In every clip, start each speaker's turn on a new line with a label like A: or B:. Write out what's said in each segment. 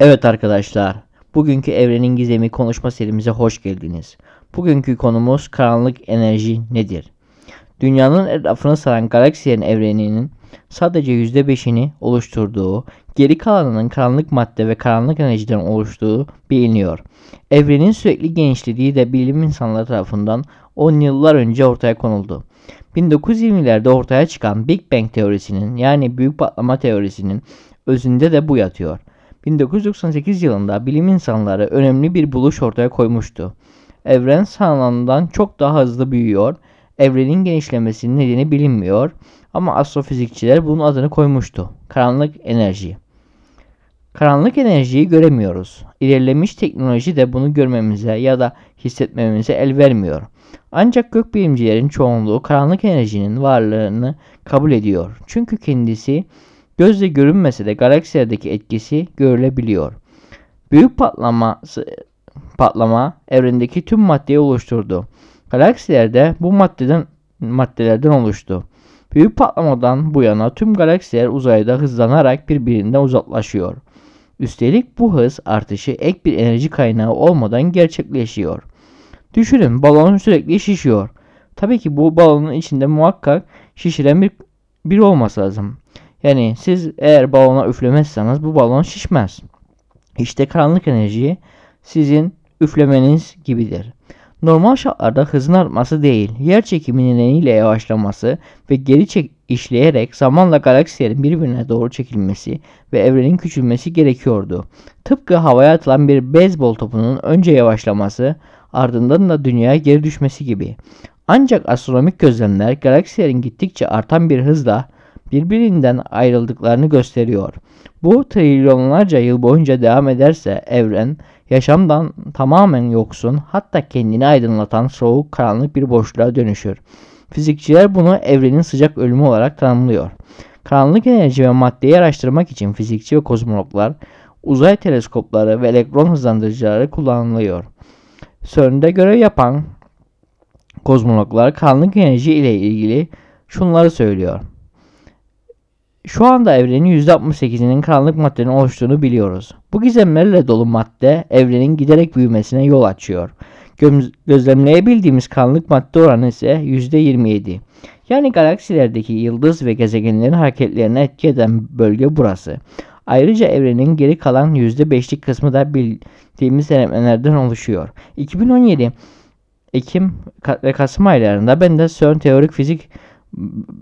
A: Evet arkadaşlar, bugünkü Evrenin Gizemi konuşma serimize hoş geldiniz. Bugünkü konumuz karanlık enerji nedir? Dünyanın etrafını saran galaksilerin evreninin sadece %5'ini oluşturduğu, geri kalanının karanlık madde ve karanlık enerjiden oluştuğu biliniyor. Evrenin sürekli genişlediği de bilim insanları tarafından 10 yıllar önce ortaya konuldu. 1920'lerde ortaya çıkan Big Bang teorisinin yani büyük patlama teorisinin özünde de bu yatıyor. 1998 yılında bilim insanları önemli bir buluş ortaya koymuştu. Evren sanılandan çok daha hızlı büyüyor, evrenin genişlemesinin nedeni bilinmiyor ama astrofizikçiler bunun adını koymuştu. Karanlık enerji. Karanlık enerjiyi göremiyoruz. İlerlemiş teknoloji de bunu görmemize ya da hissetmemize el vermiyor. Ancak gökbilimcilerin çoğunluğu karanlık enerjinin varlığını kabul ediyor. Çünkü kendisi Gözle görünmese de galaksilerdeki etkisi görülebiliyor. Büyük patlaması, patlama evrendeki tüm maddeyi oluşturdu. Galaksiler de bu maddeden maddelerden oluştu. Büyük patlamadan bu yana tüm galaksiler uzayda hızlanarak birbirinden uzaklaşıyor. Üstelik bu hız artışı ek bir enerji kaynağı olmadan gerçekleşiyor. Düşünün balon sürekli şişiyor. Tabii ki bu balonun içinde muhakkak şişiren bir, bir olması lazım. Yani siz eğer balona üflemezseniz bu balon şişmez. İşte karanlık enerji sizin üflemeniz gibidir. Normal şartlarda hızın artması değil, yer çekimi nedeniyle yavaşlaması ve geri çek işleyerek zamanla galaksilerin birbirine doğru çekilmesi ve evrenin küçülmesi gerekiyordu. Tıpkı havaya atılan bir beyzbol topunun önce yavaşlaması, ardından da dünyaya geri düşmesi gibi. Ancak astronomik gözlemler galaksilerin gittikçe artan bir hızla birbirinden ayrıldıklarını gösteriyor. Bu trilyonlarca yıl boyunca devam ederse evren yaşamdan tamamen yoksun hatta kendini aydınlatan soğuk karanlık bir boşluğa dönüşür. Fizikçiler bunu evrenin sıcak ölümü olarak tanımlıyor. Karanlık enerji ve maddeyi araştırmak için fizikçi ve kozmologlar uzay teleskopları ve elektron hızlandırıcıları kullanılıyor. CERN'de görev yapan kozmologlar karanlık enerji ile ilgili şunları söylüyor. Şu anda evrenin %68'inin karanlık maddenin oluştuğunu biliyoruz. Bu gizemlerle dolu madde evrenin giderek büyümesine yol açıyor. Göz gözlemleyebildiğimiz karanlık madde oranı ise %27. Yani galaksilerdeki yıldız ve gezegenlerin hareketlerine etki eden bölge burası. Ayrıca evrenin geri kalan %5'lik kısmı da bildiğimiz denemelerden oluşuyor. 2017 Ekim ve Kasım aylarında ben de CERN Teorik Fizik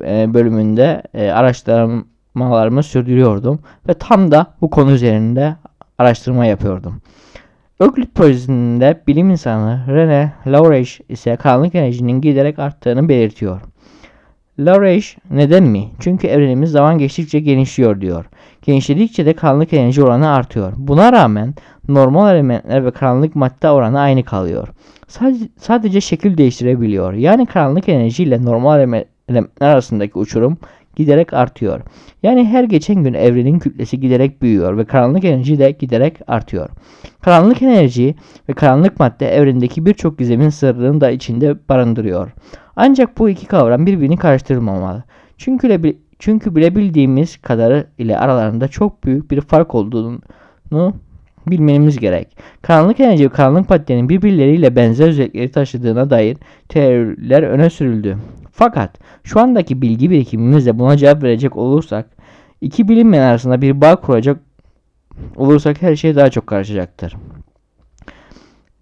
A: e, bölümünde e, araştırma araştırmalarımı sürdürüyordum ve tam da bu konu üzerinde araştırma yapıyordum. Öklit projesinde bilim insanı René Laurage ise karanlık enerjinin giderek arttığını belirtiyor. Laurage neden mi? Çünkü evrenimiz zaman geçtikçe genişliyor diyor. Genişledikçe de karanlık enerji oranı artıyor. Buna rağmen normal elementler ve karanlık madde oranı aynı kalıyor. Sadece, sadece şekil değiştirebiliyor. Yani karanlık enerji ile normal elementler arasındaki uçurum giderek artıyor. Yani her geçen gün evrenin kütlesi giderek büyüyor ve karanlık enerji de giderek artıyor. Karanlık enerji ve karanlık madde evrendeki birçok gizemin sırrını da içinde barındırıyor. Ancak bu iki kavram birbirini karıştırmamalı. Çünkü, çünkü bilebildiğimiz kadarı ile aralarında çok büyük bir fark olduğunu bilmemiz gerek. Karanlık enerji ve karanlık maddenin birbirleriyle benzer özellikleri taşıdığına dair teoriler öne sürüldü. Fakat şu andaki bilgi birikimimizle buna cevap verecek olursak, iki bilinmeyen arasında bir bağ kuracak olursak her şey daha çok karışacaktır.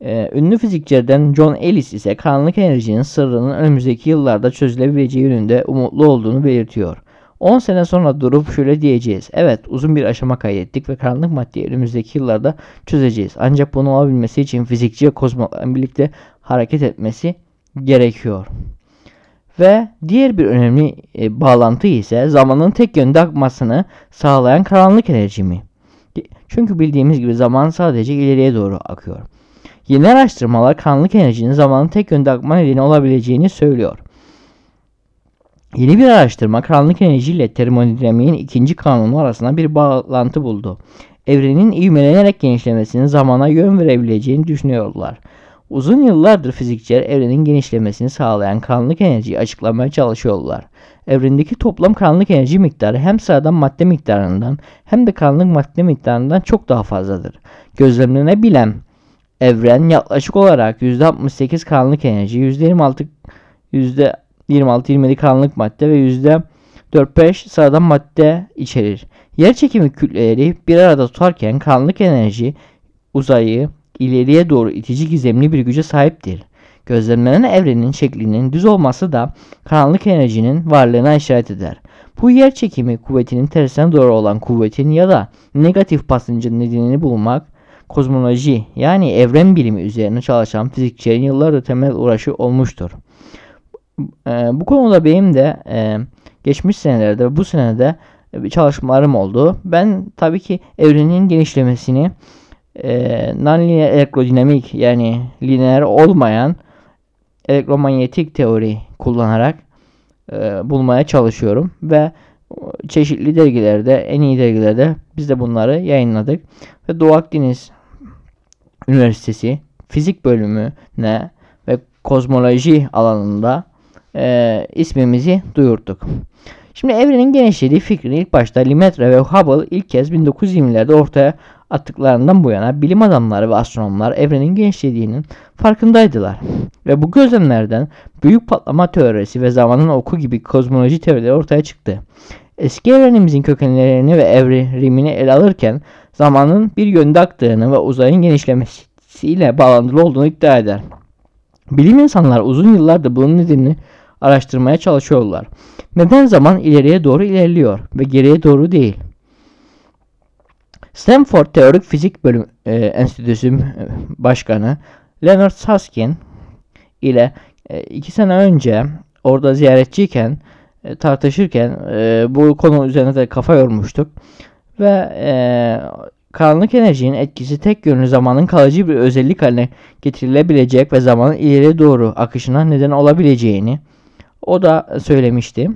A: Ee, ünlü fizikçilerden John Ellis ise karanlık enerjinin sırrının önümüzdeki yıllarda çözülebileceği yönünde umutlu olduğunu belirtiyor. 10 sene sonra durup şöyle diyeceğiz. Evet uzun bir aşama kaydettik ve karanlık maddeyi önümüzdeki yıllarda çözeceğiz. Ancak bunu olabilmesi için fizikçi ve kozmologların birlikte hareket etmesi gerekiyor. Ve diğer bir önemli e, bağlantı ise zamanın tek yönde akmasını sağlayan karanlık enerji mi? Çünkü bildiğimiz gibi zaman sadece ileriye doğru akıyor. Yeni araştırmalar karanlık enerjinin zamanın tek yönde akma nedeni olabileceğini söylüyor. Yeni bir araştırma karanlık enerji ile termodinamiğin ikinci kanunu arasında bir bağlantı buldu. Evrenin ivmelenerek genişlemesinin zamana yön verebileceğini düşünüyorlar. Uzun yıllardır fizikçiler evrenin genişlemesini sağlayan karanlık enerjiyi açıklamaya çalışıyorlar. Evrendeki toplam karanlık enerji miktarı hem sıradan madde miktarından hem de karanlık madde miktarından çok daha fazladır. Gözlemlenebilen evren yaklaşık olarak %68 karanlık enerji, %26 %26-27 karanlık madde ve %4-5 sıradan madde içerir. Yer çekimi kütleleri bir arada tutarken karanlık enerji uzayı ileriye doğru itici gizemli bir güce sahiptir. Gözlemlenen evrenin şeklinin düz olması da karanlık enerjinin varlığına işaret eder. Bu yer çekimi kuvvetinin tersine doğru olan kuvvetin ya da negatif basıncın nedenini bulmak kozmoloji yani evren bilimi üzerine çalışan fizikçilerin yıllardır temel uğraşı olmuştur. E, bu konuda benim de e, geçmiş senelerde bu senede çalışmalarım oldu. Ben tabii ki evrenin genişlemesini e, nonlinear elektrodinamik yani lineer olmayan elektromanyetik teori kullanarak e, bulmaya çalışıyorum ve çeşitli dergilerde en iyi dergilerde biz de bunları yayınladık ve Doğu Akdeniz Üniversitesi fizik bölümüne ve kozmoloji alanında e, ismimizi duyurduk. Şimdi evrenin genişlediği fikrini ilk başta Lemaitre ve Hubble ilk kez 1920'lerde ortaya attıklarından bu yana bilim adamları ve astronomlar evrenin genişlediğinin farkındaydılar. Ve bu gözlemlerden büyük patlama teorisi ve zamanın oku gibi kozmoloji teorileri ortaya çıktı. Eski evrenimizin kökenlerini ve evrimini ele alırken zamanın bir yönde aktığını ve uzayın genişlemesiyle bağlantılı olduğunu iddia eder. Bilim insanlar uzun yıllardır bunun nedenini araştırmaya çalışıyorlar. Neden zaman ileriye doğru ilerliyor ve geriye doğru değil? Stanford Teorik Fizik Bölüm e, Enstitüsü e, Başkanı Leonard Susskind ile e, iki sene önce orada ziyaretçiyken e, tartışırken e, bu konu üzerine de kafa yormuştuk ve e, karanlık enerjinin etkisi tek yönlü zamanın kalıcı bir özellik haline getirilebilecek ve zamanın ileri doğru akışına neden olabileceğini o da söylemişti.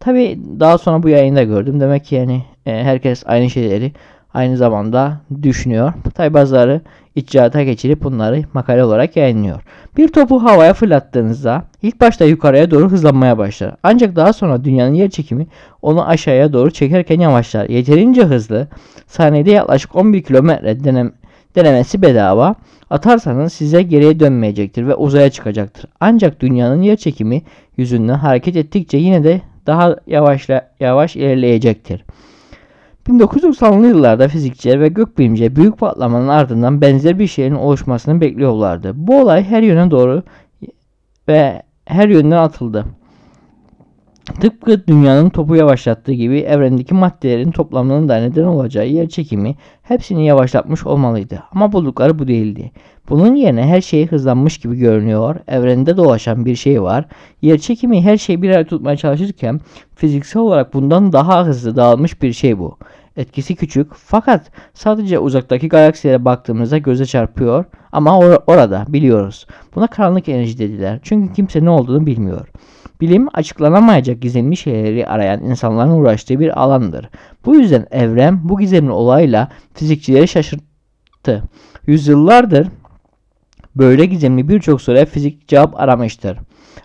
A: Tabi daha sonra bu yayında gördüm. Demek ki yani herkes aynı şeyleri aynı zamanda düşünüyor. Tabi bazıları icraata geçirip bunları makale olarak yayınlıyor. Bir topu havaya fırlattığınızda ilk başta yukarıya doğru hızlanmaya başlar. Ancak daha sonra dünyanın yer çekimi onu aşağıya doğru çekerken yavaşlar. Yeterince hızlı saniyede yaklaşık 11 kilometre denem denemesi bedava. Atarsanız size geriye dönmeyecektir ve uzaya çıkacaktır. Ancak dünyanın yer çekimi yüzünden hareket ettikçe yine de daha yavaşla, yavaş ilerleyecektir. 1990'lı yıllarda fizikçiler ve gökbilimciler büyük patlamanın ardından benzer bir şeyin oluşmasını bekliyorlardı. Bu olay her yöne doğru ve her yönden atıldı. Tıpkı dünyanın topu yavaşlattığı gibi evrendeki maddelerin toplamının da neden olacağı yer çekimi hepsini yavaşlatmış olmalıydı. Ama buldukları bu değildi. Bunun yerine her şey hızlanmış gibi görünüyor. Evrende dolaşan bir şey var. Yer çekimi her şeyi bir araya tutmaya çalışırken fiziksel olarak bundan daha hızlı dağılmış bir şey bu. Etkisi küçük fakat sadece uzaktaki galaksilere baktığımızda göze çarpıyor ama or orada biliyoruz. Buna karanlık enerji dediler. Çünkü kimse ne olduğunu bilmiyor. Bilim açıklanamayacak gizemli şeyleri arayan insanların uğraştığı bir alandır. Bu yüzden evren bu gizemli olayla fizikçileri şaşırttı. Yüzyıllardır böyle gizemli birçok soruya fizik cevap aramıştır.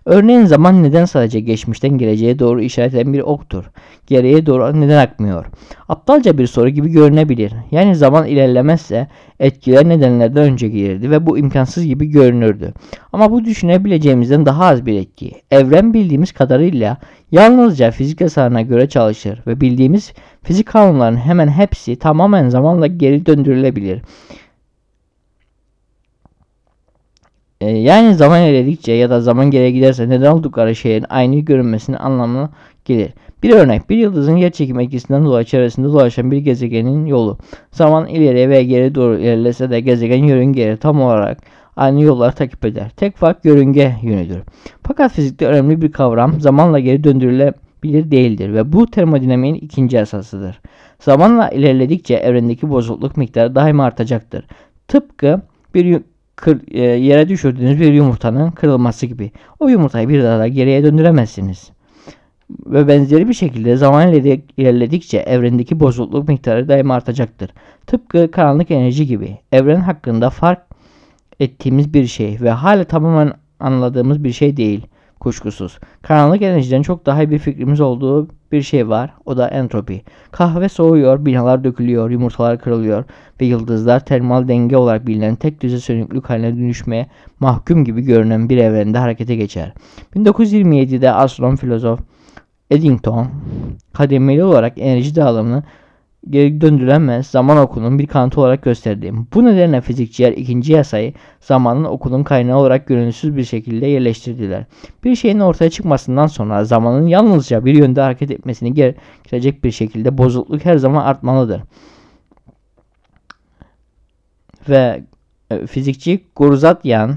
A: Örneğin zaman neden sadece geçmişten geleceğe doğru işaret eden bir oktur? Geriye doğru neden akmıyor? Aptalca bir soru gibi görünebilir. Yani zaman ilerlemezse etkiler nedenlerden önce gelirdi ve bu imkansız gibi görünürdü. Ama bu düşünebileceğimizden daha az bir etki. Evren bildiğimiz kadarıyla yalnızca fizik yasalarına göre çalışır ve bildiğimiz fizik kanunlarının hemen hepsi tamamen zamanla geri döndürülebilir. Ee, yani zaman ilerledikçe ya da zaman geriye giderse neden oldukları şeyin aynı görünmesinin anlamına gelir. Bir örnek bir yıldızın yer çekim etkisinden dolayı çevresinde dolaşan bir gezegenin yolu. Zaman ileriye ve geri doğru ilerlese de gezegen yörüngeye tam olarak aynı yolları takip eder. Tek fark yörünge yönüdür. Fakat fizikte önemli bir kavram zamanla geri döndürülebilir değildir ve bu termodinamiğin ikinci esasıdır. Zamanla ilerledikçe evrendeki bozukluk miktarı daima artacaktır. Tıpkı bir kır, e, yere düşürdüğünüz bir yumurtanın kırılması gibi. O yumurtayı bir daha da geriye döndüremezsiniz. Ve benzeri bir şekilde zaman ilerledikçe evrendeki bozukluk miktarı daima artacaktır. Tıpkı karanlık enerji gibi. Evren hakkında fark ettiğimiz bir şey ve hala tamamen anladığımız bir şey değil kuşkusuz. Karanlık enerjiden çok daha iyi bir fikrimiz olduğu bir şey var. O da entropi. Kahve soğuyor, binalar dökülüyor, yumurtalar kırılıyor ve yıldızlar termal denge olarak bilinen tek düze sönüklük haline dönüşmeye mahkum gibi görünen bir evrende harekete geçer. 1927'de astronom filozof Eddington kademeli olarak enerji dağılımını geri döndürülemez zaman okunun bir kanıtı olarak gösterdi. Bu nedenle fizikçiler ikinci yasayı zamanın okunun kaynağı olarak görüntüsüz bir şekilde yerleştirdiler. Bir şeyin ortaya çıkmasından sonra zamanın yalnızca bir yönde hareket etmesini gerektirecek bir şekilde bozukluk her zaman artmalıdır. Ve e, fizikçi Gurzatyan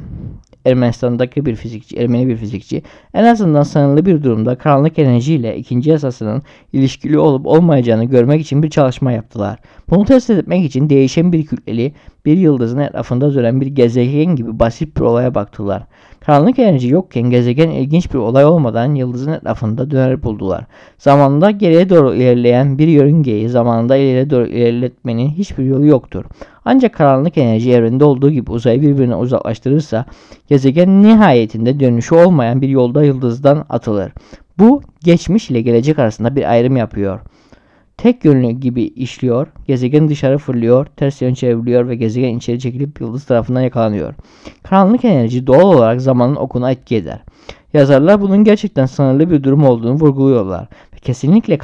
A: Ermenistan'daki bir fizikçi, Ermeni bir fizikçi en azından sınırlı bir durumda karanlık enerji ile ikinci yasasının ilişkili olup olmayacağını görmek için bir çalışma yaptılar. Bunu test etmek için değişen bir kütleli bir yıldızın etrafında dönen bir gezegen gibi basit bir olaya baktılar. Karanlık enerji yokken gezegen ilginç bir olay olmadan yıldızın etrafında döner buldular. Zamanında geriye doğru ilerleyen bir yörüngeyi zamanında ileriye doğru ilerletmenin hiçbir yolu yoktur. Ancak karanlık enerji evrende olduğu gibi uzayı birbirine uzaklaştırırsa gezegen nihayetinde dönüşü olmayan bir yolda yıldızdan atılır. Bu geçmiş ile gelecek arasında bir ayrım yapıyor tek yönlü gibi işliyor. Gezegen dışarı fırlıyor, ters yön çevriliyor ve gezegen içeri çekilip yıldız tarafından yakalanıyor. Karanlık enerji doğal olarak zamanın okuna etki eder. Yazarlar bunun gerçekten sınırlı bir durum olduğunu vurguluyorlar ve kesinlikle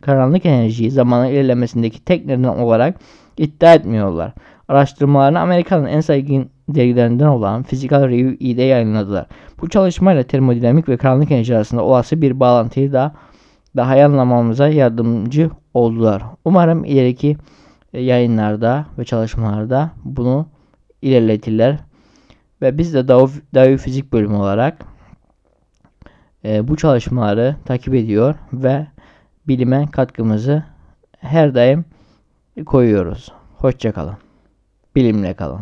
A: karanlık enerjiyi zamanın ilerlemesindeki tek neden olarak iddia etmiyorlar. Araştırmalarını Amerika'nın en saygın dergilerinden olan Physical Review'de yayınladılar. Bu çalışmayla termodinamik ve karanlık enerji arasında olası bir bağlantıyı da daha iyi anlamamıza yardımcı oldular. Umarım ileriki e, yayınlarda ve çalışmalarda bunu ilerletirler. Ve biz de Davi, Fizik bölümü olarak e, bu çalışmaları takip ediyor ve bilime katkımızı her daim koyuyoruz. Hoşçakalın. Bilimle kalın.